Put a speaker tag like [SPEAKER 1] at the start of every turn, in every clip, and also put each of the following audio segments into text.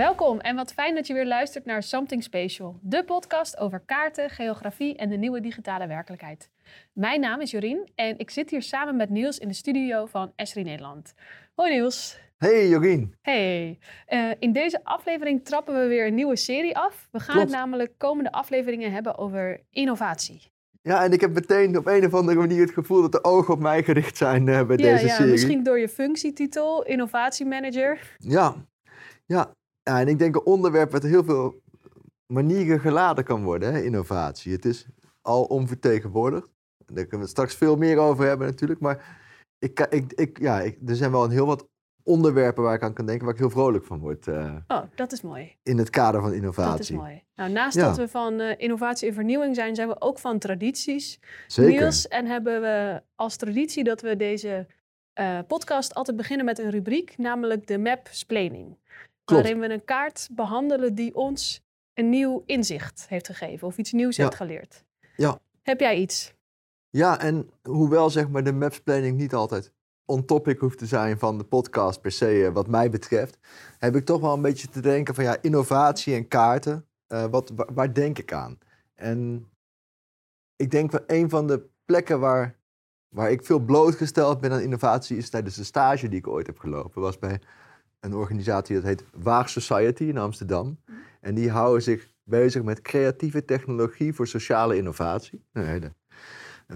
[SPEAKER 1] Welkom en wat fijn dat je weer luistert naar Something Special, de podcast over kaarten, geografie en de nieuwe digitale werkelijkheid. Mijn naam is Jorien en ik zit hier samen met Niels in de studio van Esri Nederland. Hoi Niels.
[SPEAKER 2] Hey Jorien.
[SPEAKER 1] Hey. Uh, in deze aflevering trappen we weer een nieuwe serie af. We gaan
[SPEAKER 2] Klopt.
[SPEAKER 1] het namelijk komende afleveringen hebben over innovatie.
[SPEAKER 2] Ja, en ik heb meteen op een of andere manier het gevoel dat de ogen op mij gericht zijn uh, bij
[SPEAKER 1] ja,
[SPEAKER 2] deze
[SPEAKER 1] ja,
[SPEAKER 2] serie.
[SPEAKER 1] Misschien door je functietitel, innovatiemanager.
[SPEAKER 2] Ja. ja, ja. En ik denk een onderwerp wat heel veel manieren geladen kan worden, hè, innovatie. Het is al onvertegenwoordigd. Daar kunnen we het straks veel meer over hebben natuurlijk. Maar ik, ik, ik, ja, ik, er zijn wel een heel wat onderwerpen waar ik aan kan denken, waar ik heel vrolijk van word. Uh,
[SPEAKER 1] oh, dat is mooi.
[SPEAKER 2] In het kader van innovatie.
[SPEAKER 1] Dat is mooi. Nou, naast
[SPEAKER 2] Ja.
[SPEAKER 1] dat we van uh, innovatie en vernieuwing zijn, zijn we ook van tradities.
[SPEAKER 2] Zeker.
[SPEAKER 1] Niels, en hebben we als traditie dat we deze uh, podcast altijd beginnen met een rubriek, namelijk de map splaining.
[SPEAKER 2] Klopt.
[SPEAKER 1] Waarin we een kaart behandelen die ons een nieuw inzicht heeft gegeven of iets nieuws
[SPEAKER 2] Ja.
[SPEAKER 1] heeft geleerd.
[SPEAKER 2] Ja.
[SPEAKER 1] Heb jij iets?
[SPEAKER 2] Ja, en hoewel zeg maar de mapsplanning niet altijd on topic hoeft te zijn van de podcast per se, uh, wat mij betreft, heb ik toch wel een beetje te denken van ja, innovatie en kaarten, uh, wat, waar, waar, denk ik aan? En ik denk wel een van de plekken waar, waar ik veel blootgesteld ben aan innovatie is tijdens de stage die ik ooit heb gelopen. was bij een organisatie dat heet Waag Society in Amsterdam. En die houden zich bezig met creatieve technologie voor sociale innovatie. Een hele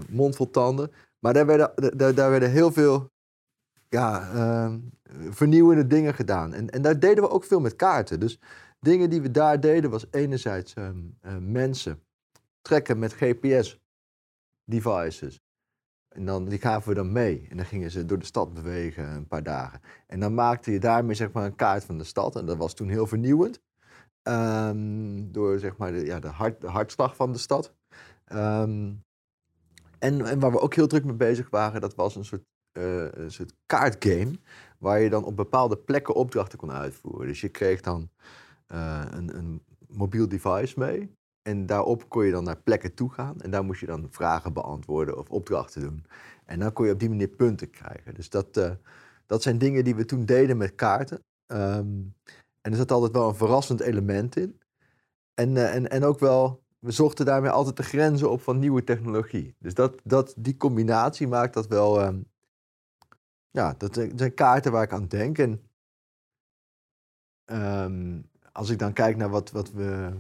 [SPEAKER 2] mond vol tanden. Maar daar werden, daar, daar werden heel veel ja, uh, vernieuwende dingen gedaan. En, en daar deden we ook veel met kaarten. Dus dingen die we daar deden was enerzijds uh, uh, mensen trekken met GPS-devices. En dan, die gaven we dan mee. En dan gingen ze door de stad bewegen een paar dagen. En dan maakte je daarmee zeg maar, een kaart van de stad. En dat was toen heel vernieuwend. Um, door zeg maar, de, ja, de, hart, de hartslag van de stad. Um, en, en waar we ook heel druk mee bezig waren, dat was een soort uh, een soort kaartgame. Waar je dan op bepaalde plekken opdrachten kon uitvoeren. Dus je kreeg dan uh, een, een, mobiel device mee. En daarop kon je dan naar plekken toe gaan. En daar moest je dan vragen beantwoorden of opdrachten doen. En dan kon je op die manier punten krijgen. Dus dat, uh, dat zijn dingen die we toen deden met kaarten. Um, en er zat altijd wel een verrassend element in. En, en, en ook wel we zochten daarmee altijd de grenzen op van nieuwe technologie. Dus dat, dat, die combinatie maakt dat wel. Um, ja, dat zijn kaarten waar ik aan denk. En um, als ik dan kijk naar wat, wat we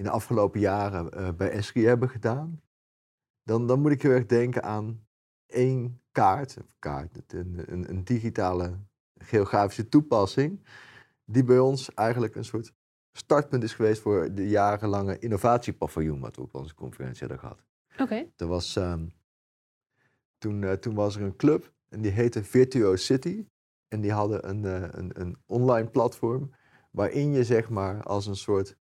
[SPEAKER 2] in de afgelopen jaren uh, bij Esri hebben gedaan, dan, dan moet ik heel erg denken aan één kaart, kaart een, een, een digitale geografische toepassing, die bij ons eigenlijk een soort startpunt is geweest voor de jarenlange innovatiepaviljoen wat we op onze conferentie hadden gehad.
[SPEAKER 1] Oké. Okay.
[SPEAKER 2] Er was, um, toen, uh, toen was er een club en die heette Virtuo City. En die hadden een, uh, een, een online platform waarin je zeg maar als een soort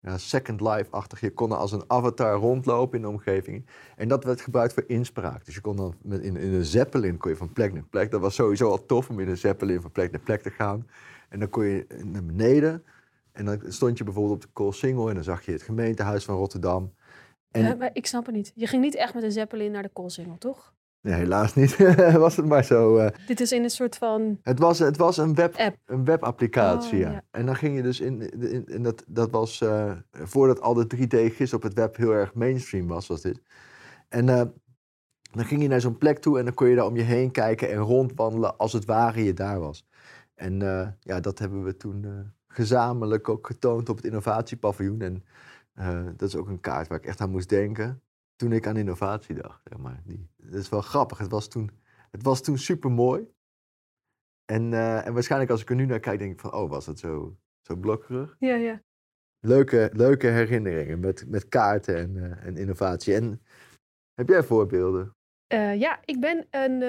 [SPEAKER 2] ja, Second Life-achtig, je kon als een avatar rondlopen in de omgeving. En dat werd gebruikt voor inspraak. Dus je kon dan in, in een zeppelin kon je van plek naar plek. Dat was sowieso al tof om in een zeppelin van plek naar plek te gaan. En dan kon je naar beneden en dan stond je bijvoorbeeld op de Koolsingel en dan zag je het gemeentehuis van Rotterdam.
[SPEAKER 1] Maar ik snap het niet. Je ging niet echt met een zeppelin naar de Koolsingel, toch?
[SPEAKER 2] Nee, helaas niet. was het maar zo. Uh...
[SPEAKER 1] Dit is in een soort van...
[SPEAKER 2] Het was, het was een, web,
[SPEAKER 1] App.
[SPEAKER 2] een webapplicatie,
[SPEAKER 1] Oh,
[SPEAKER 2] ja.
[SPEAKER 1] ja.
[SPEAKER 2] En dan ging je dus in... in, in dat, dat was uh, voordat al de 3D-gis op het web heel erg mainstream was, was dit. En uh, dan ging je naar zo'n plek toe en dan kon je daar om je heen kijken en rondwandelen als het ware je daar was. En ja, dat hebben we toen gezamenlijk ook getoond op het innovatiepaviljoen. En dat is ook een kaart waar ik echt aan moest denken toen ik aan innovatie dacht. Zeg maar. Die, dat is wel grappig. Het was toen, het was toen super mooi. En, uh, en waarschijnlijk als ik er nu naar kijk, denk ik van, oh, was het zo, zo blokkerig?
[SPEAKER 1] Ja, ja.
[SPEAKER 2] Leuke, leuke herinneringen met, met kaarten en, uh, en innovatie. En heb jij voorbeelden?
[SPEAKER 1] Uh, ja, ik ben een,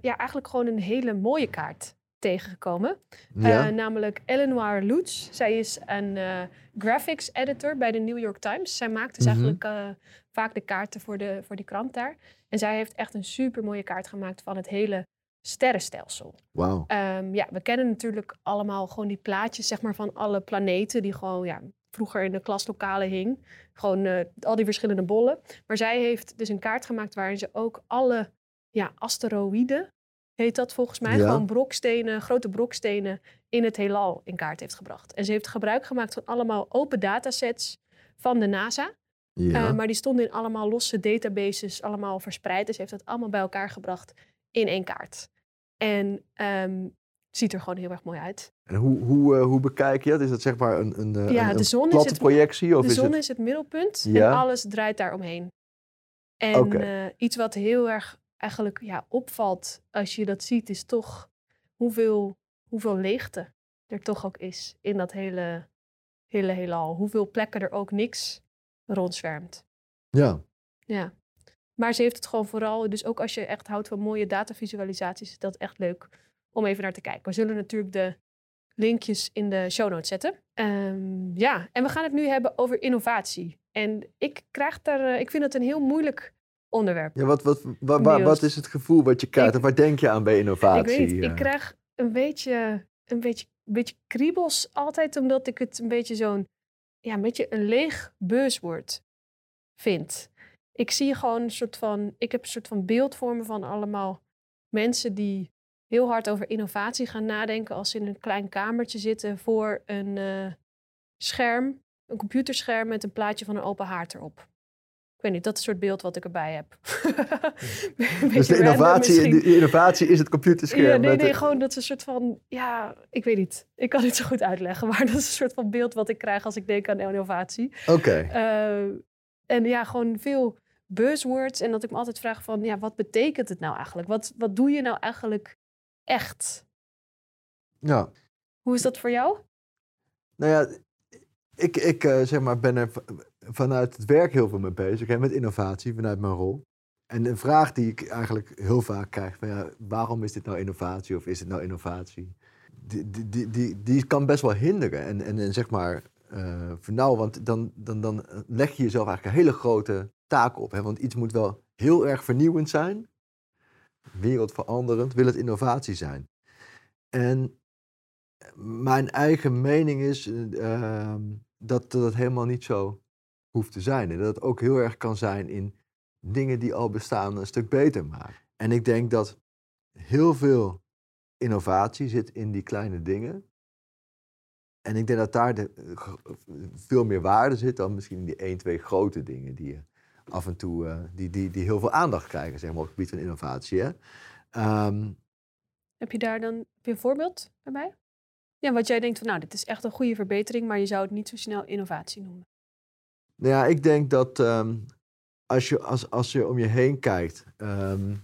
[SPEAKER 1] ja, eigenlijk gewoon een hele mooie kaart tegengekomen.
[SPEAKER 2] Ja.
[SPEAKER 1] Uh, namelijk Eleanor Lutz. Zij is een uh, graphics editor bij de New York Times. Zij maakt dus
[SPEAKER 2] Mhm.
[SPEAKER 1] eigenlijk uh, vaak de kaarten voor, de, voor die krant daar. En zij heeft echt een super mooie kaart gemaakt van het hele sterrenstelsel.
[SPEAKER 2] Wauw.
[SPEAKER 1] Um, ja, we kennen natuurlijk allemaal gewoon die plaatjes zeg maar, van alle planeten die gewoon ja, vroeger in de klaslokalen hing. Gewoon al die verschillende bollen. Maar zij heeft dus een kaart gemaakt waarin ze ook alle ja, asteroïden heet dat volgens mij.
[SPEAKER 2] Ja.
[SPEAKER 1] Gewoon brokstenen, grote brokstenen in het heelal in kaart heeft gebracht. En ze heeft gebruik gemaakt van allemaal open datasets van de NASA.
[SPEAKER 2] Ja.
[SPEAKER 1] Eh, maar die stonden in allemaal losse databases, allemaal verspreid. Dus ze heeft dat allemaal bij elkaar gebracht in één kaart. En ehm, ziet er gewoon heel erg mooi uit.
[SPEAKER 2] En hoe, hoe, eh, hoe bekijk je dat? Is dat zeg maar een, een, eh,
[SPEAKER 1] Ja,
[SPEAKER 2] een,
[SPEAKER 1] de zon is
[SPEAKER 2] platte
[SPEAKER 1] het-
[SPEAKER 2] projectie? Of
[SPEAKER 1] de
[SPEAKER 2] is
[SPEAKER 1] zon
[SPEAKER 2] het...
[SPEAKER 1] is het middelpunt
[SPEAKER 2] Ja.
[SPEAKER 1] en alles draait daaromheen. En iets wat heel erg eigenlijk ja, opvalt als je dat ziet, is toch hoeveel, hoeveel leegte er toch ook is in dat hele, hele heelal. Hoeveel plekken er ook niks rondzwermt.
[SPEAKER 2] Ja.
[SPEAKER 1] Ja. Maar ze heeft het gewoon vooral, dus ook als je echt houdt van mooie datavisualisaties, is dat echt leuk om even naar te kijken. We zullen natuurlijk de linkjes in de show notes zetten. Ehm, ja, en we gaan het nu hebben over innovatie. En ik krijg daar, eh, ik vind het een heel moeilijk onderwerp.
[SPEAKER 2] ja wat, wat, wa- wa-
[SPEAKER 1] Niels.
[SPEAKER 2] wat is het gevoel wat je krijgt?
[SPEAKER 1] Ik-
[SPEAKER 2] of waar denk je aan bij innovatie?
[SPEAKER 1] ik weet niet,
[SPEAKER 2] eh?
[SPEAKER 1] ik krijg een beetje, een beetje, een beetje kriebels altijd, omdat ik het een beetje zo'n, ja, een beetje een leeg buzzword vind. Ik zie gewoon een soort van, ik heb een soort van beeld voor me van allemaal mensen die heel hard over innovatie gaan nadenken als ze in een klein kamertje zitten voor een eh, scherm, een computerscherm met een plaatje van een open haard erop. Ik weet niet, dat is het soort beeld wat ik erbij heb.
[SPEAKER 2] Dus de innovatie, de innovatie is het computerscherm.
[SPEAKER 1] Ja, nee, nee, gewoon dat is een soort van, ja, ik weet niet. Ik kan het zo goed uitleggen, maar dat is een soort van beeld wat ik krijg als ik denk aan innovatie.
[SPEAKER 2] Oké.
[SPEAKER 1] Eh, en ja, gewoon veel buzzwords en dat ik me altijd vraag van, ja, wat betekent het nou eigenlijk? Wat, wat doe je nou eigenlijk echt?
[SPEAKER 2] Ja.
[SPEAKER 1] Hoe is dat voor jou?
[SPEAKER 2] Nou ja, ik, ik eh, zeg maar, ben er vanuit het werk heel veel mee bezig. Hè, met innovatie, vanuit mijn rol. En een vraag die ik eigenlijk heel vaak krijg: van, ja, waarom is dit nou innovatie of is het nou innovatie? Die, die, die, die, die kan best wel hinderen. En, en, en zeg maar, eh nou, want dan, dan, dan leg je jezelf eigenlijk een hele grote taak op. Hè? Want iets moet wel heel erg vernieuwend zijn, wereldveranderend, wil het innovatie zijn. En mijn eigen mening is eh, dat dat helemaal niet zo hoeft te zijn. En dat het ook heel erg kan zijn in dingen die al bestaan een stuk beter maken. En ik denk dat heel veel innovatie zit in die kleine dingen. En ik denk dat daar eh, veel meer waarde zit dan misschien in die één, twee grote dingen die je af en toe, eh, die, die, die heel veel aandacht krijgen, zeg maar, op het gebied van innovatie. Hè? Ehm,
[SPEAKER 1] Heb je daar dan een voorbeeld bij? Ja, wat jij denkt van, nou, dit is echt een goede verbetering, maar je zou het niet zo snel innovatie noemen.
[SPEAKER 2] Nou ja, ik denk dat ehm, als, je, als, als je om je heen kijkt ehm,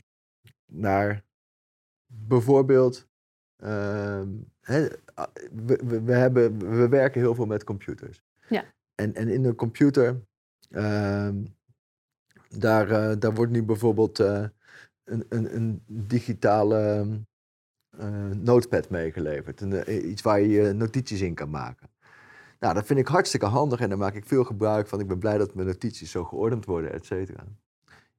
[SPEAKER 2] naar bijvoorbeeld. ehm, we, we, we, hebben, we werken heel veel met computers.
[SPEAKER 1] Ja.
[SPEAKER 2] En, en in een computer, daar, eh, daar wordt nu bijvoorbeeld eh, een, een, een digitale eh, notepad meegeleverd. Een, iets waar je je notities in kan maken. Nou, dat vind ik hartstikke handig en daar maak ik veel gebruik van. Ik ben blij dat mijn notities zo geordend worden, et cetera.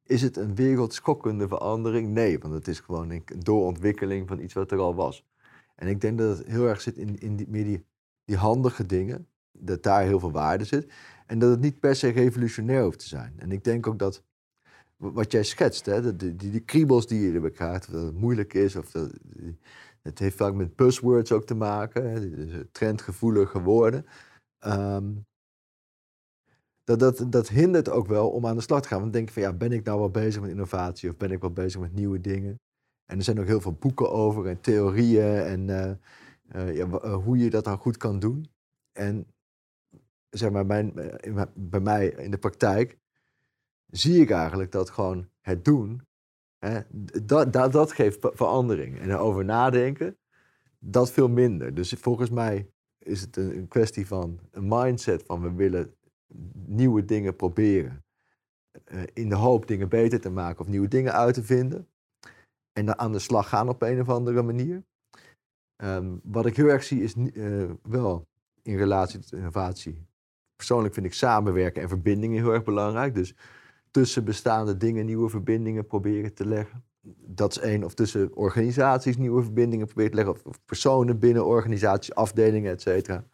[SPEAKER 2] Is het een wereldschokkende verandering? Nee, want het is gewoon een doorontwikkeling van iets wat er al was. En ik denk dat het heel erg zit in, in die, meer die, handige dingen, dat daar heel veel waarde zit. En dat het niet per se revolutionair hoeft te zijn. En ik denk ook dat wat jij schetst, hè, die, die, kriebels die je erbij krijgt, dat het moeilijk is, of dat, het heeft vaak met buzzwords ook te maken, hè, trendgevoelige woorden. Ehm, dat, dat, dat hindert ook wel om aan de slag te gaan. Want dan denk je van, ja, ben ik nou wel bezig met innovatie of ben ik wel bezig met nieuwe dingen? En er zijn ook heel veel boeken over en theorieën en eh, eh, ja, eh, hoe je dat dan goed kan doen. En zeg maar, mijn, bij mij in de praktijk zie ik eigenlijk dat gewoon het doen, hè, dat, dat, dat geeft ver- verandering. En erover nadenken, dat veel minder. Dus volgens mij is het een, kwestie van een mindset van we willen nieuwe dingen proberen. eh, in de hoop dingen beter te maken of nieuwe dingen uit te vinden. En dan aan de slag gaan op een of andere manier. Ehm, wat ik heel erg zie is eh, wel in relatie tot innovatie. Persoonlijk vind ik samenwerken en verbindingen heel erg belangrijk. Dus tussen bestaande dingen nieuwe verbindingen proberen te leggen. Dat is één. Of tussen organisaties nieuwe verbindingen proberen te leggen. Of, personen binnen organisaties, afdelingen, et cetera.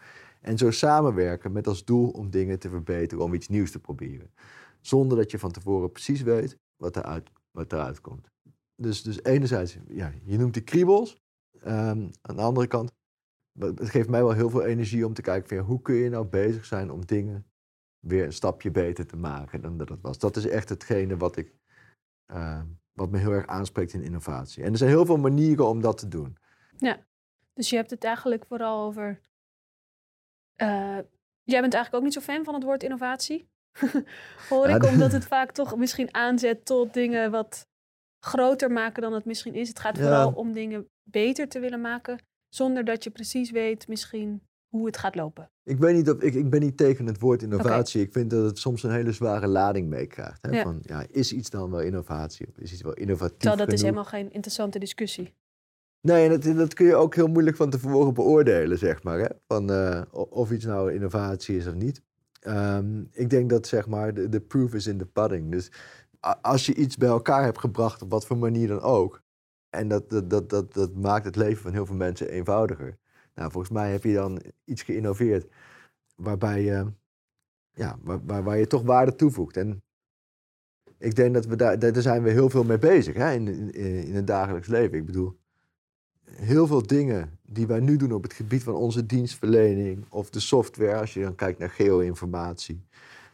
[SPEAKER 2] En zo samenwerken met als doel om dingen te verbeteren, om iets nieuws te proberen. Zonder dat je van tevoren precies weet wat eruit, wat eruit komt. dus, dus enerzijds, ja, je noemt die kriebels. Ehm, aan de andere kant, het geeft mij wel heel veel energie om te kijken van, hoe kun je nou bezig zijn om dingen weer een stapje beter te maken dan dat het was. Dat is echt hetgene wat, ik, ehm, wat me heel erg aanspreekt in innovatie. En er zijn heel veel manieren om dat te doen.
[SPEAKER 1] Ja, dus je hebt het eigenlijk vooral over. Uh, jij bent eigenlijk ook niet zo fan van het woord innovatie. Hoor ik, omdat het vaak toch misschien aanzet tot dingen wat groter maken dan het misschien is. Het gaat vooral om dingen beter te willen maken, zonder dat je precies weet misschien hoe het gaat lopen.
[SPEAKER 2] Ik, weet niet of, ik, ik ben niet tegen het woord innovatie. Ik vind dat het soms een hele zware lading meekrijgt. Ja. Van, ja, is iets dan wel innovatie? Of is iets wel innovatief Terwijl
[SPEAKER 1] dat is helemaal geen interessante discussie.
[SPEAKER 2] Nee, en dat, dat, kun je ook heel moeilijk van tevoren beoordelen, zeg maar. Hè? Van, uh, of iets nou innovatie is of niet. Um, ik denk dat zeg maar de, de proof is in the pudding. Dus als je iets bij elkaar hebt gebracht, op wat voor manier dan ook. En dat, dat, dat, dat, dat maakt het leven van heel veel mensen eenvoudiger. Nou, volgens mij heb je dan iets geïnnoveerd waarbij je, ja, waar, waar, waar je toch waarde toevoegt. En ik denk dat we daar, daar zijn we heel veel mee bezig hè, in, in, in het dagelijks leven. Ik bedoel, heel veel dingen die wij nu doen op het gebied van onze dienstverlening of de software, als je dan kijkt naar geo-informatie,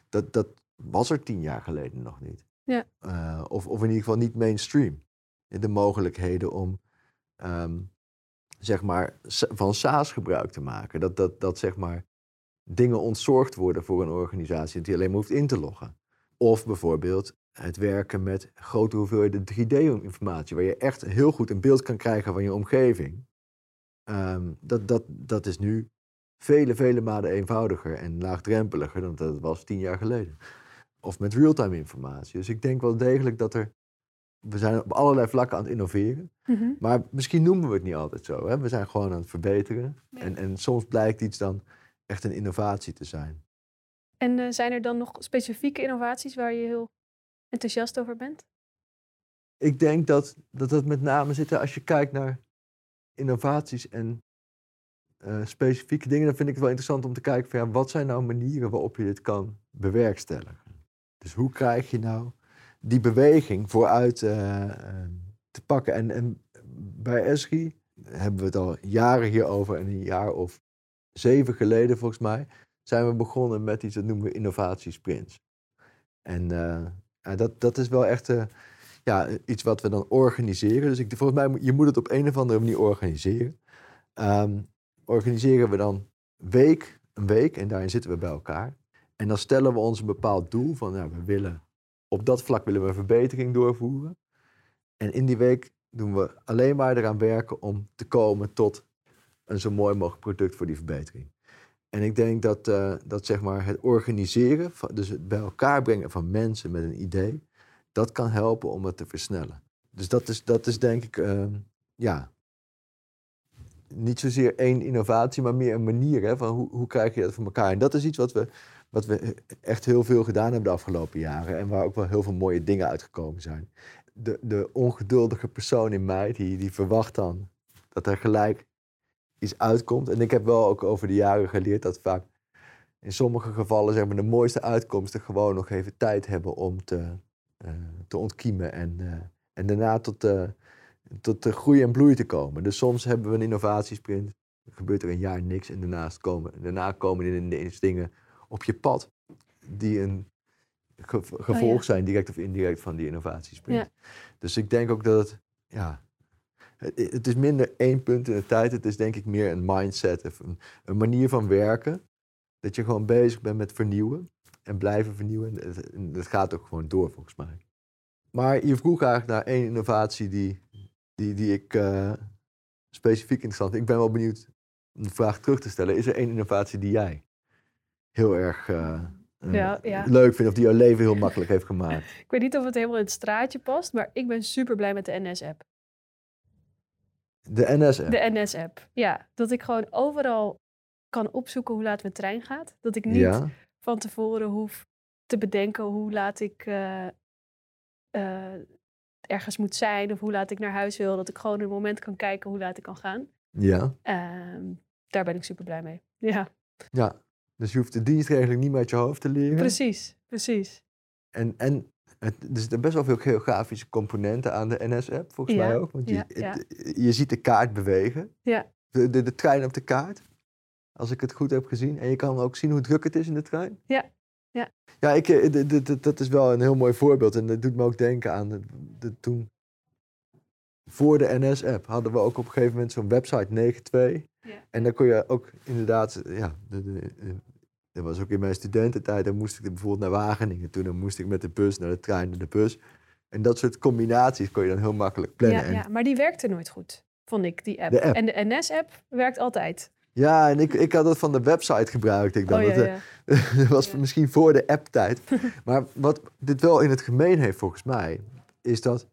[SPEAKER 2] dat, dat was er tien jaar geleden nog niet.
[SPEAKER 1] Ja.
[SPEAKER 2] Uh, of, of in ieder geval niet mainstream. De mogelijkheden om ehm, zeg maar, van SaaS gebruik te maken. Dat, dat, dat zeg maar, dingen ontzorgd worden voor een organisatie die alleen maar hoeft in te loggen. Of bijvoorbeeld het werken met grote hoeveelheden 3D-informatie, waar je echt heel goed een beeld kan krijgen van je omgeving. Ehm, dat, dat, dat is nu vele, vele malen eenvoudiger en laagdrempeliger dan dat het was tien jaar geleden. Of met real-time informatie. Dus ik denk wel degelijk dat er. We zijn op allerlei vlakken aan het innoveren. Mhm. Maar misschien noemen we het niet altijd zo. Hè? We zijn gewoon aan het verbeteren. En, en soms blijkt iets dan echt een innovatie te zijn.
[SPEAKER 1] En uh, zijn er dan nog specifieke innovaties waar je heel enthousiast over bent?
[SPEAKER 2] Ik denk dat dat, dat met name zit als je kijkt naar innovaties en uh, specifieke dingen, dan vind ik het wel interessant om te kijken van ja, wat zijn nou manieren waarop je dit kan bewerkstelligen. Dus hoe krijg je nou die beweging vooruit uh, te pakken? En, en bij Esri hebben we het al jaren hierover en een jaar of zeven geleden volgens mij zijn we begonnen met iets dat noemen we innovatiesprints. En uh, dat, dat is wel echt ja, iets wat we dan organiseren. Dus ik, volgens mij, je moet het op een of andere manier organiseren. Um, organiseren we dan week, een week en daarin zitten we bij elkaar. En dan stellen we ons een bepaald doel van, nou, we willen, op dat vlak willen we verbetering doorvoeren. En in die week doen we alleen maar eraan werken om te komen tot een zo mooi mogelijk product voor die verbetering. En ik denk dat, uh, dat zeg maar het organiseren, dus het bij elkaar brengen van mensen met een idee, dat kan helpen om het te versnellen. Dus dat is, dat is denk ik, uh, ja, niet zozeer één innovatie, maar meer een manier hè, van hoe, hoe krijg je dat voor elkaar. En dat is iets wat we, wat we echt heel veel gedaan hebben de afgelopen jaren en waar ook wel heel veel mooie dingen uitgekomen zijn. De, de ongeduldige persoon in mij, die, die verwacht dan dat er gelijk iets uitkomt. En ik heb wel ook over de jaren geleerd dat vaak in sommige gevallen zeg maar, de mooiste uitkomsten gewoon nog even tijd hebben om te, uh, te ontkiemen en, uh, en daarna tot, uh, tot de groei en bloei te komen. Dus soms hebben we een innovatiesprint, gebeurt er een jaar niks en daarnaast komen, daarna komen er ineens dingen op je pad die een gevolg oh, zijn, direct of indirect, van die innovatiesprint. Ja. Dus ik denk ook dat het, ja, het is minder één punt in de tijd. Het is denk ik meer een mindset, een, een manier van werken. Dat je gewoon bezig bent met vernieuwen en blijven vernieuwen. En dat gaat ook gewoon door volgens mij. Maar je vroeg eigenlijk naar één innovatie die, die, die ik uh, specifiek interessant vind. Ik ben wel benieuwd om de vraag terug te stellen. Is er één innovatie die jij heel erg uh, ja, ja. leuk vindt of die jouw leven heel makkelijk heeft gemaakt?
[SPEAKER 1] ik weet niet of het helemaal in het straatje past, maar ik ben super blij met de NS-app.
[SPEAKER 2] De NS-app?
[SPEAKER 1] De NS-app, ja. Dat ik gewoon overal kan opzoeken hoe laat mijn trein gaat. Dat ik niet van tevoren hoef te bedenken hoe laat ik uh, ergens moet zijn of hoe laat ik naar huis wil. Dat ik gewoon een moment kan kijken hoe laat ik kan gaan.
[SPEAKER 2] Ja.
[SPEAKER 1] Uh, daar ben ik super blij mee. Ja.
[SPEAKER 2] Ja, dus je hoeft de dienstregeling niet meer uit je hoofd te leren.
[SPEAKER 1] Precies, precies.
[SPEAKER 2] En, en het, er zitten best wel veel geografische componenten aan de NS-app, volgens
[SPEAKER 1] Ja,
[SPEAKER 2] mij ook. Want je,
[SPEAKER 1] ja, ja.
[SPEAKER 2] het- je ziet de kaart bewegen,
[SPEAKER 1] Ja,
[SPEAKER 2] de, de, de trein op de kaart, als ik het goed heb gezien. En je kan ook zien hoe druk het is in de trein.
[SPEAKER 1] Ja, ja.
[SPEAKER 2] Ja, ik, eh, dat is wel een heel mooi voorbeeld. En dat doet me ook denken aan de, de- toen... Voor de NS-app hadden we ook op een gegeven moment zo'n website 92.
[SPEAKER 1] Ja.
[SPEAKER 2] En dan kon je ook inderdaad, ja, de, de, dat was ook in mijn studententijd, dan moest ik bijvoorbeeld naar Wageningen toe, dan moest ik met de bus naar de trein naar de bus. En dat soort combinaties kon je dan heel makkelijk plannen.
[SPEAKER 1] ja,
[SPEAKER 2] En,
[SPEAKER 1] ja, maar die werkte nooit goed, vond ik, die app.
[SPEAKER 2] De app.
[SPEAKER 1] En de NS-app werkt altijd.
[SPEAKER 2] Ja, en ik, ik had dat van de website gebruikt. Ik dan.
[SPEAKER 1] oh ja,
[SPEAKER 2] dat, eh,
[SPEAKER 1] ja.
[SPEAKER 2] dat was
[SPEAKER 1] Ja.
[SPEAKER 2] misschien voor de app-tijd. maar wat dit wel in het gemeen heeft volgens mij, is dat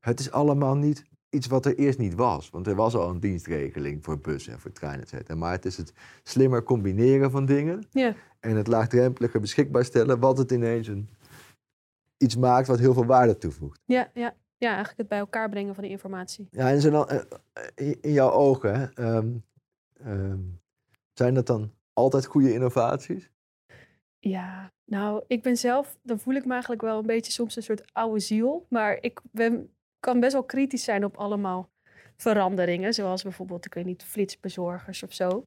[SPEAKER 2] het is allemaal niet iets wat er eerst niet was. Want er was al een dienstregeling voor bussen en voor treinen, et cetera. Maar het is het slimmer combineren van dingen
[SPEAKER 1] ja.
[SPEAKER 2] en het laagdrempeliger beschikbaar stellen, wat het ineens een, iets maakt wat heel veel waarde toevoegt.
[SPEAKER 1] Ja, ja. ja, eigenlijk het bij elkaar brengen van die informatie.
[SPEAKER 2] Ja, en zijn dan, eh, in, jouw ogen, hè, ehm, zijn dat dan altijd goede innovaties?
[SPEAKER 1] Ja, nou, ik ben zelf, dan voel ik me eigenlijk wel een beetje soms een soort oude ziel. Maar ik ben, kan best wel kritisch zijn op allemaal veranderingen. Zoals bijvoorbeeld, ik weet niet, flitsbezorgers of zo.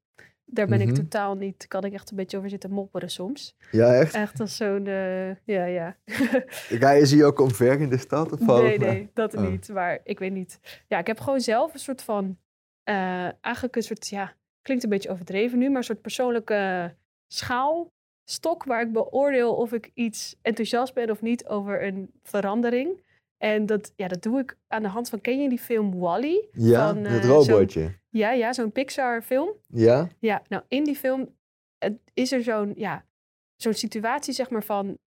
[SPEAKER 1] Daar ben
[SPEAKER 2] Mhm.
[SPEAKER 1] ik totaal niet, kan ik echt een beetje over zitten mopperen soms.
[SPEAKER 2] Ja, echt?
[SPEAKER 1] Echt als zo'n, eh, ja, ja.
[SPEAKER 2] Ga je zie ook omver in de stad? Of
[SPEAKER 1] Nee, nee, dat
[SPEAKER 2] Oh.
[SPEAKER 1] niet. Maar ik weet niet. Ja, ik heb gewoon zelf een soort van, eh, eigenlijk een soort, ja, klinkt een beetje overdreven nu, maar een soort persoonlijke schaalstok waar ik beoordeel of ik iets enthousiast ben of niet over een verandering. En dat, ja, dat doe ik aan de hand van, ken je die film Wall-E?
[SPEAKER 2] Ja,
[SPEAKER 1] van,
[SPEAKER 2] het
[SPEAKER 1] eh,
[SPEAKER 2] robotje.
[SPEAKER 1] Ja, ja, zo'n Pixar film.
[SPEAKER 2] Ja?
[SPEAKER 1] Ja, nou in die film is er zo'n ja, zo'n situatie, zeg maar, van...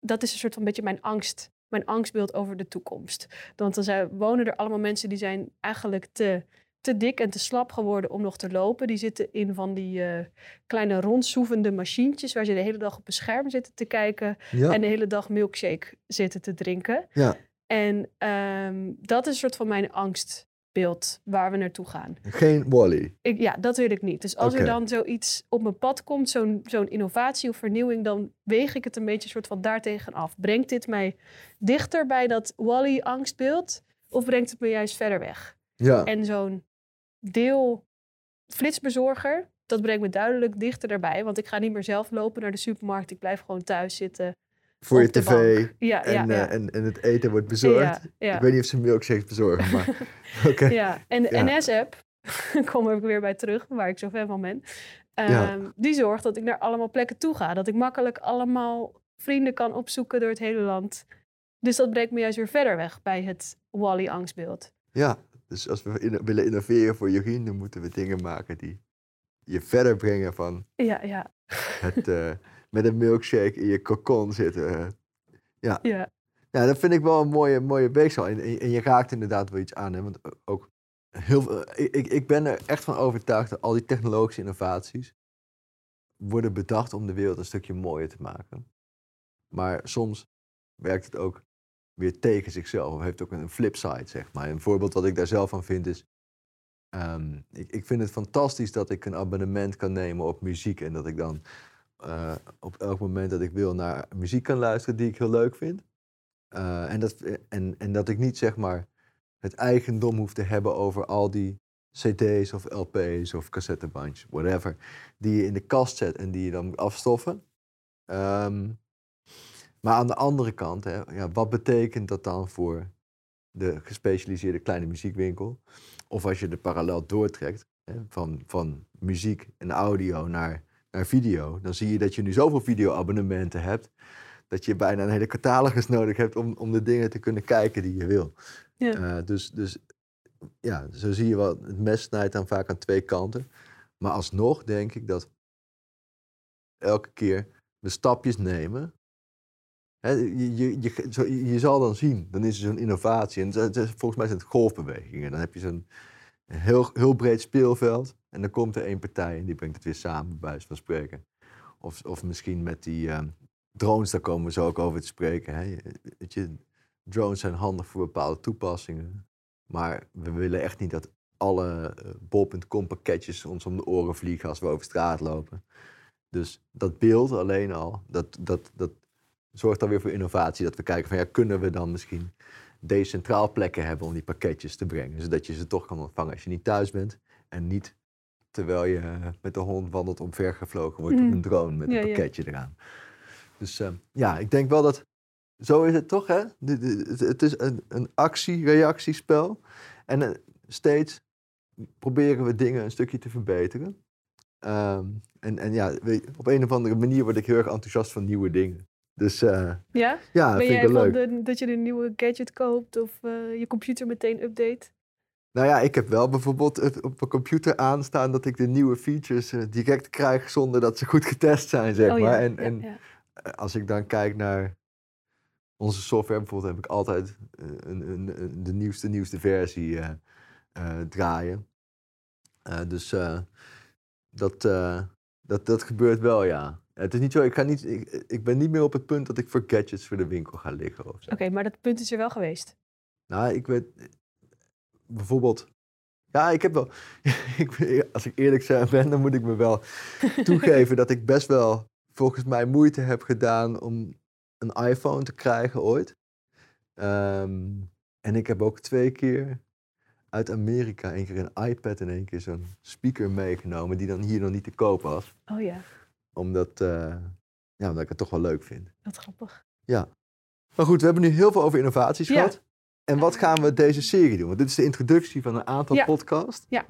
[SPEAKER 1] Dat is een soort van beetje mijn angst. Mijn angstbeeld over de toekomst. Want dan zijn, wonen er allemaal mensen die zijn eigenlijk te, te dik en te slap geworden om nog te lopen. Die zitten in van die eh, kleine rondsoevende machientjes... waar ze de hele dag op een scherm zitten te kijken...
[SPEAKER 2] Ja.
[SPEAKER 1] en de hele dag milkshake zitten te drinken.
[SPEAKER 2] ja.
[SPEAKER 1] En ehm, dat is een soort van mijn angstbeeld waar we naartoe gaan.
[SPEAKER 2] Geen Wally.
[SPEAKER 1] Ik, ja, dat wil ik niet. Dus als er dan zoiets op mijn pad komt, zo'n zo'n innovatie of vernieuwing, dan weeg ik het een beetje soort van daartegen af. Brengt dit mij dichter bij dat Wally-angstbeeld of brengt het me juist verder weg?
[SPEAKER 2] Ja.
[SPEAKER 1] En zo'n deel flitsbezorger, dat brengt me duidelijk dichter daarbij. Want ik ga niet meer zelf lopen naar de supermarkt. Ik blijf gewoon thuis zitten.
[SPEAKER 2] Voor je tv.
[SPEAKER 1] Ja,
[SPEAKER 2] En,
[SPEAKER 1] ja,
[SPEAKER 2] eh, en, en het eten wordt bezorgd. Ik weet niet of ze milkshakes bezorgen, maar... Oké.
[SPEAKER 1] Ja, en de. NS-app, kom ik weer bij terug, waar ik zo fan van ben. Ehm, Die zorgt dat ik naar allemaal plekken toe ga. Dat ik makkelijk allemaal vrienden kan opzoeken door het hele land. Dus dat brengt me juist weer verder weg bij het Wally-angstbeeld.
[SPEAKER 2] Ja, dus als we in- willen innoveren voor Jorien, dan moeten we dingen maken die je verder brengen van
[SPEAKER 1] Ja, ja,
[SPEAKER 2] het eh, met een milkshake in je cocon zitten. eh.
[SPEAKER 1] ja.
[SPEAKER 2] Ja, dat vind ik wel een mooie, mooie weegschaal. En, en, je raakt inderdaad wel iets aan. Hè? Want ook heel, veel- ik, ik- ik ben er echt van overtuigd dat al die technologische innovaties worden bedacht om de wereld een stukje mooier te maken. Maar soms werkt het ook weer tegen zichzelf. Of heeft ook een flipside, zeg maar. Een voorbeeld wat ik daar zelf van vind is... ehm, ik, ik vind het fantastisch dat ik een abonnement kan nemen op muziek. En dat ik dan eh, op elk moment dat ik wil naar muziek kan luisteren die ik heel leuk vind. Eh, en, dat, en, en dat ik niet zeg maar het eigendom hoef te hebben over al die CD's of LP's of cassettebandjes, whatever, die je in de kast zet en die je dan afstoffen. Ehm, maar aan de andere kant, hè, ja, wat betekent dat dan voor de gespecialiseerde kleine muziekwinkel? Of als je de parallel doortrekt hè, van, van muziek en audio naar, naar video, dan zie je dat je nu zoveel videoabonnementen hebt dat je bijna een hele catalogus nodig hebt om, om de dingen te kunnen kijken die je wil.
[SPEAKER 1] Ja.
[SPEAKER 2] Eh, dus, dus ja, zo zie je wel, het mes snijdt dan vaak aan twee kanten. Maar alsnog denk ik dat elke keer we stapjes nemen. Je, je, je, zal dan zien, dan is er zo'n innovatie. En volgens mij zijn het golfbewegingen. Dan heb je zo'n heel, heel breed speelveld. En dan komt er één partij en die brengt het weer samen, bij wijze van spreken. Of, of misschien met die ehm, drones, daar komen we zo ook over te spreken. Weet je, drones zijn handig voor bepaalde toepassingen. Maar we willen echt niet dat alle eh, bol.com pakketjes ons om de oren vliegen als we over straat lopen. Dus dat beeld alleen al, dat, dat, dat zorgt dan weer voor innovatie. Dat we kijken van ja, kunnen we dan misschien decentraal plekken hebben om die pakketjes te brengen. Zodat je ze toch kan ontvangen als je niet thuis bent. En niet terwijl je met de hond wandelt omvergevlogen wordt op
[SPEAKER 1] Mm.
[SPEAKER 2] een drone met
[SPEAKER 1] Ja,
[SPEAKER 2] een
[SPEAKER 1] ja.
[SPEAKER 2] pakketje eraan. Dus eh, ja, ik denk wel dat zo is het toch, hè? Het- is een, een actie-reactiespel. En eh, steeds proberen we dingen een stukje te verbeteren. Ehm, en, en ja, op een of andere manier word ik heel erg enthousiast van nieuwe dingen. Dus eh,
[SPEAKER 1] Ja?
[SPEAKER 2] ja,
[SPEAKER 1] ben
[SPEAKER 2] vind
[SPEAKER 1] jij
[SPEAKER 2] ik wel
[SPEAKER 1] van
[SPEAKER 2] leuk.
[SPEAKER 1] de, dat je een nieuwe gadget koopt of eh, je computer meteen update?
[SPEAKER 2] Nou ja, ik heb wel bijvoorbeeld op mijn computer aanstaan dat ik de nieuwe features eh, direct krijg zonder dat ze goed getest zijn, zeg
[SPEAKER 1] oh ja,
[SPEAKER 2] maar. En,
[SPEAKER 1] ja,
[SPEAKER 2] en als ik dan kijk naar onze software, bijvoorbeeld, heb ik altijd een, een, een- de nieuwste, nieuwste versie draaien. Dus eh, dat, dat, dat gebeurt wel, ja. Het is niet zo, ik, ga niet, ik, ik ben niet meer op het punt dat ik voor gadgets voor de winkel ga liggen.
[SPEAKER 1] Oké, maar dat punt is er wel geweest.
[SPEAKER 2] Nou, ik weet bijvoorbeeld. Ja, ik heb wel. ik, als ik eerlijk zijn ben, dan moet ik me wel toegeven dat ik best wel volgens mij moeite heb gedaan om een iPhone te krijgen ooit. Ehm, en ik heb ook twee keer uit Amerika, één keer een iPad en één keer zo'n speaker meegenomen, die dan hier nog niet te koop was.
[SPEAKER 1] Oh ja,
[SPEAKER 2] Omdat, eh, ja, omdat ik het toch wel leuk vind.
[SPEAKER 1] wat grappig.
[SPEAKER 2] Maar goed, we hebben nu heel veel over innovaties
[SPEAKER 1] Ja.
[SPEAKER 2] gehad. En wat gaan we deze serie doen? Want dit is de introductie van een aantal
[SPEAKER 1] Ja.
[SPEAKER 2] podcasts.
[SPEAKER 1] Ja.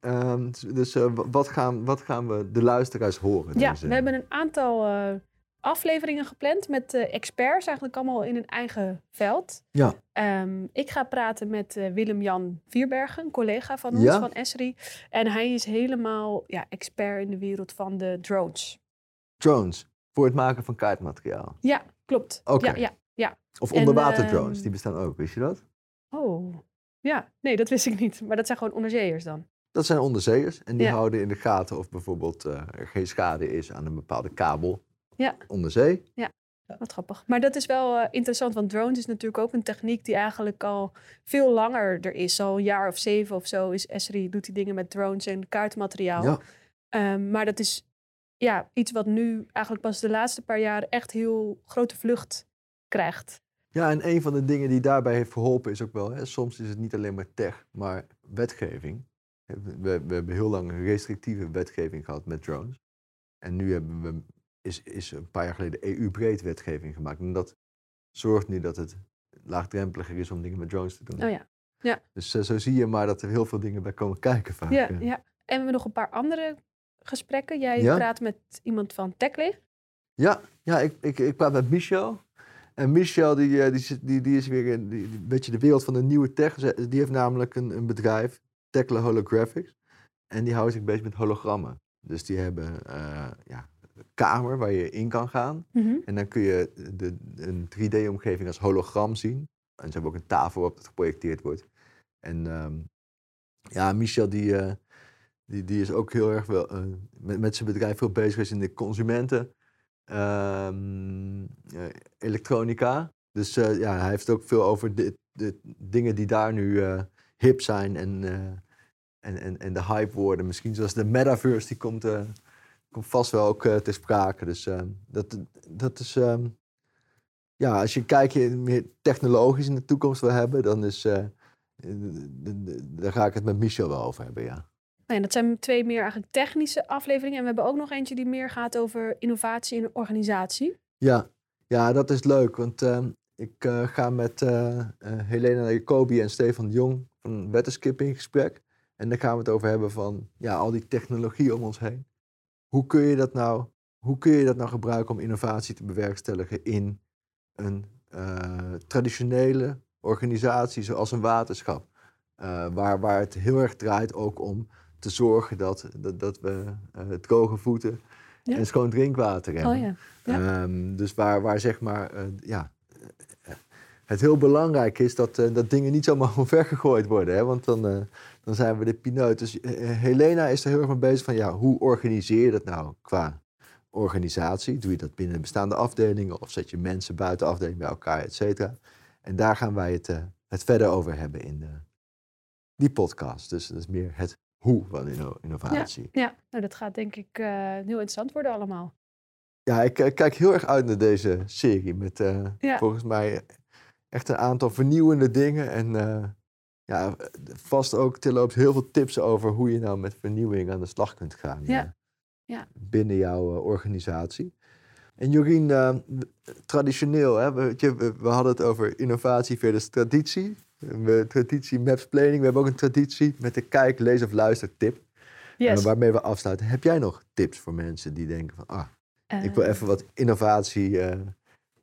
[SPEAKER 2] Ehm, dus dus, eh, wa- wat, gaan, wat gaan we de luisteraars horen?
[SPEAKER 1] Ja,
[SPEAKER 2] deze-
[SPEAKER 1] we hebben een aantal eh, afleveringen gepland met experts, eigenlijk allemaal in een eigen veld.
[SPEAKER 2] Ja.
[SPEAKER 1] Ehm, ik ga praten met Willem-Jan Vierbergen, een collega van ons,
[SPEAKER 2] Ja.
[SPEAKER 1] van Esri. En hij is helemaal ja, expert in de wereld van de drones.
[SPEAKER 2] Drones, voor het maken van kaartmateriaal.
[SPEAKER 1] Ja, klopt.
[SPEAKER 2] Oké.
[SPEAKER 1] Ja, ja.
[SPEAKER 2] Of
[SPEAKER 1] En,
[SPEAKER 2] onderwaterdrones,
[SPEAKER 1] ehm,
[SPEAKER 2] die bestaan ook, wist je dat?
[SPEAKER 1] Oh, ja. Nee, dat wist ik niet. Maar dat zijn gewoon onderzeeërs dan.
[SPEAKER 2] Dat zijn onderzeeërs en die
[SPEAKER 1] Ja.
[SPEAKER 2] houden in de gaten of bijvoorbeeld eh, er geen schade is aan een bepaalde kabel
[SPEAKER 1] Ja.
[SPEAKER 2] onder zee.
[SPEAKER 1] Wat grappig. Maar dat is wel eh, interessant, want drones is natuurlijk ook een techniek die eigenlijk al veel langer er is. Al een jaar of zeven of zo is Esri, doet die dingen met drones en kaartmateriaal.
[SPEAKER 2] Ja.
[SPEAKER 1] Ehm, maar dat is ja, iets wat nu eigenlijk pas de laatste paar jaar echt heel grote vlucht krijgt.
[SPEAKER 2] ja, en een van de dingen die daarbij heeft geholpen is ook wel, hè, soms is het niet alleen maar tech, maar wetgeving. We, we hebben heel lang een restrictieve wetgeving gehad met drones. En nu hebben we, is, is een paar jaar geleden EU-breed wetgeving gemaakt. En dat zorgt nu dat het laagdrempeliger is om dingen met drones te doen.
[SPEAKER 1] Oh ja.
[SPEAKER 2] Dus eh, zo zie je maar dat er heel veel dingen bij komen kijken vaak.
[SPEAKER 1] Ja, ja. En we hebben nog een paar andere gesprekken. Jij
[SPEAKER 2] Ja?
[SPEAKER 1] praat met iemand van Techly.
[SPEAKER 2] Ja, ja ik, ik, ik praat met Michel. En Michel die, eh, die, die, die is weer in die, een beetje de wereld van de nieuwe tech. Die heeft namelijk een, een bedrijf, Tekla Holographics. En die houdt zich bezig met hologrammen. Dus die hebben eh, ja, een kamer waar je in kan gaan. En dan kun je de, een 3D-omgeving als hologram zien. En ze hebben ook een tafel waarop het geprojecteerd wordt. En ehm, ja, Michel die, eh, die, die is ook heel erg wel, eh, met, met zijn bedrijf veel bezig geweest in de consumenten. ehm, eh, elektronica. Dus eh, ja, hij heeft ook veel over de, de dingen die daar nu hip zijn en, en, en, en de hype worden. Misschien zoals de metaverse, die komt, komt vast wel ook ter sprake. Dus dat, dat is... ehm, ja, als je kijkt meer technologisch in de toekomst wil hebben, dan is... d- daar ga ik het met Michel wel over hebben, ja.
[SPEAKER 1] Nou ja, dat zijn twee meer eigenlijk technische afleveringen. En we hebben ook nog eentje die meer gaat over innovatie in organisatie.
[SPEAKER 2] Ja, ja dat is leuk, want ehm, ik eh, ga met eh, Helena Jacobi en Stefan Jong van Wettenskip in gesprek. En daar gaan we het over hebben van ja, al die technologie om ons heen. Hoe kun je dat nou, hoe kun je dat nou gebruiken om innovatie te bewerkstelligen in een traditionele organisatie zoals een waterschap? Waar, waar het heel erg draait ook om te zorgen dat, dat, dat we eh, droge voeten
[SPEAKER 1] Ja.
[SPEAKER 2] en schoon drinkwater hebben.
[SPEAKER 1] Oh ja. Ja.
[SPEAKER 2] Ehm, dus waar, waar zeg maar, eh, ja, het heel belangrijk is dat, eh, dat dingen niet zomaar omvergegooid worden. Hè? Want dan, dan zijn we de pineut. Dus Helena is er heel erg mee bezig van, ja, hoe organiseer je dat nou qua organisatie? Doe je dat binnen bestaande afdelingen of zet je mensen buiten afdelingen bij elkaar, et cetera? En daar gaan wij het, het verder over hebben in de, die podcast. Dus dat is meer het hoe van inno- innovatie.
[SPEAKER 1] Ja, nou dat gaat denk ik eh, heel interessant worden allemaal.
[SPEAKER 2] Ja, ik, ik kijk heel erg uit naar deze serie. Met eh,
[SPEAKER 1] Ja.
[SPEAKER 2] volgens mij echt een aantal vernieuwende dingen. En eh, ja, vast ook terloops heel veel tips over hoe je nou met vernieuwing aan de slag kunt gaan.
[SPEAKER 1] Ja.
[SPEAKER 2] eh,
[SPEAKER 1] Ja.
[SPEAKER 2] Binnen jouw eh, organisatie. En Jorien, eh, traditioneel, hè, we, we hadden het over innovatie versus traditie. We, traditie, maps planning. We hebben ook een traditie met de kijk, lees of luister tip.
[SPEAKER 1] Yes.
[SPEAKER 2] Eh, waarmee we afsluiten. Heb jij nog tips voor mensen die denken van, ah, ik wil
[SPEAKER 1] Eh,
[SPEAKER 2] even wat innovatie. eh,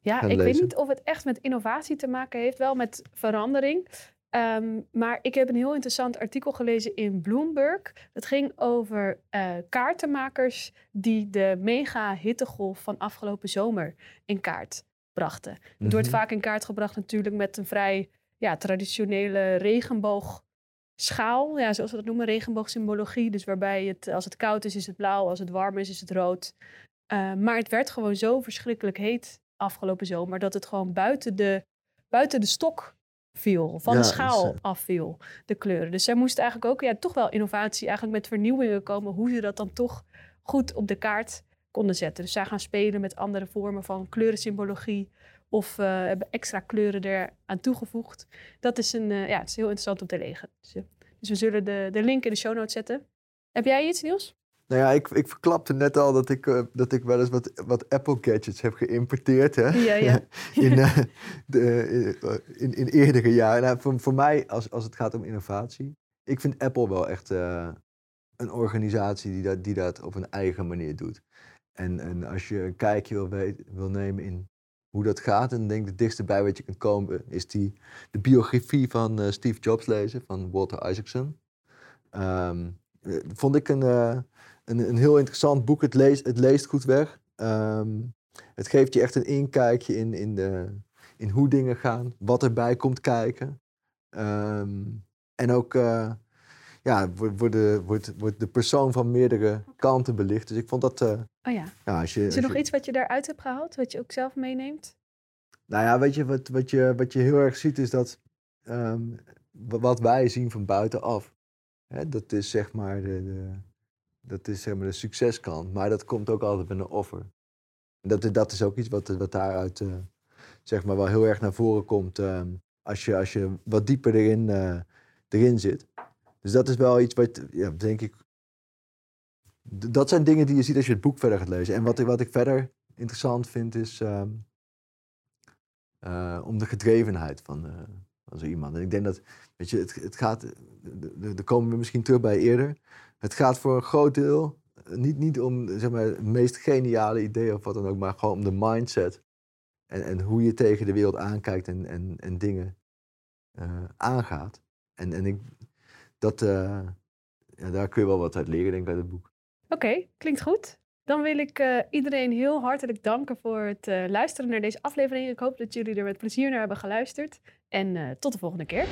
[SPEAKER 1] Ja, ik weet niet of het echt met innovatie te maken heeft, wel met verandering. Ehm, maar ik heb een heel interessant artikel gelezen in Bloomberg. Het ging over eh, kaartenmakers die de mega hittegolf van afgelopen zomer in kaart brachten. Het wordt
[SPEAKER 2] mhm.
[SPEAKER 1] vaak in kaart gebracht natuurlijk met een vrij ja, traditionele regenboogschaal. Ja, zoals we dat noemen, regenboogsymbologie. Dus waarbij het, als het koud is, is het blauw. Als het warm is, is het rood. Uh, maar het werd gewoon zo verschrikkelijk heet afgelopen zomer... dat het gewoon buiten de, buiten de stok viel. Van
[SPEAKER 2] Ja,
[SPEAKER 1] de schaal
[SPEAKER 2] dus, uh,
[SPEAKER 1] afviel, de kleuren. Dus zij moesten eigenlijk ook ja, toch wel innovatie... eigenlijk met vernieuwingen komen... hoe ze dat dan toch goed op de kaart konden zetten. Dus zij gaan spelen met andere vormen van kleurensymbologie... of uh, hebben extra kleuren er aan toegevoegd. Dat is, een, uh, ja, het is heel interessant om te lezen. Dus, uh, dus we zullen de, de link in de show notes zetten. Heb jij iets, Niels?
[SPEAKER 2] Nou ja, ik, ik verklapte net al dat ik, uh, dat ik wel eens wat, wat Apple gadgets heb geïmporteerd. Hè?
[SPEAKER 1] Ja, ja.
[SPEAKER 2] in, uh, de, in, in eerdere jaren. Nou, voor, voor mij, als, als het gaat om innovatie, ik vind Apple wel echt uh, een organisatie die dat, die dat op een eigen manier doet. En, en als je een kijkje wil, weet, wil nemen in hoe dat gaat, en denk het dichtste bij wat je kunt komen, is die, de biografie van uh, Steve Jobs lezen, van Walter Isaacson. Um, vond ik een, uh, een, een, heel interessant boek. Het leest, het leest goed weg. Um, het geeft je echt een inkijkje in, in, de, in hoe dingen gaan, wat erbij komt kijken. Um, en ook ja, wordt, wordt, wordt, wordt de persoon van meerdere kanten belicht. Dus ik vond dat.
[SPEAKER 1] Oh ja.
[SPEAKER 2] ja als je,
[SPEAKER 1] Is er nog
[SPEAKER 2] je,
[SPEAKER 1] iets wat je daaruit hebt gehaald, wat je ook zelf meeneemt?
[SPEAKER 2] Nou ja, weet je, wat, wat je, wat je heel erg ziet is dat um, wat wij zien van buitenaf, hè, dat is zeg maar de, de, dat is zeg maar de succeskant, maar dat komt ook altijd met een offer. Dat, dat is ook iets wat, wat daaruit uh, zeg maar wel heel erg naar voren komt uh, als, je, als je wat dieper erin, uh, erin zit. Dus dat is wel iets wat, ja, denk ik, dat zijn dingen die je ziet als je het boek verder gaat lezen. En wat, wat ik verder interessant vind is um, om de gedrevenheid van, uh, van zo iemand. En ik denk dat, weet je, het, het gaat, daar komen we misschien terug bij eerder. Het gaat voor een groot deel niet, niet om zeg maar, het meest geniale idee of wat dan ook, maar gewoon om de mindset. En, en hoe je tegen de wereld aankijkt en, en, en dingen aangaat. En, en ik, dat, ja, daar kun je wel wat uit leren, denk ik, uit het boek.
[SPEAKER 1] Oké, klinkt goed. Dan wil ik uh, iedereen heel hartelijk danken voor het uh, luisteren naar deze aflevering. Ik hoop dat jullie er met plezier naar hebben geluisterd. En uh, tot de volgende keer.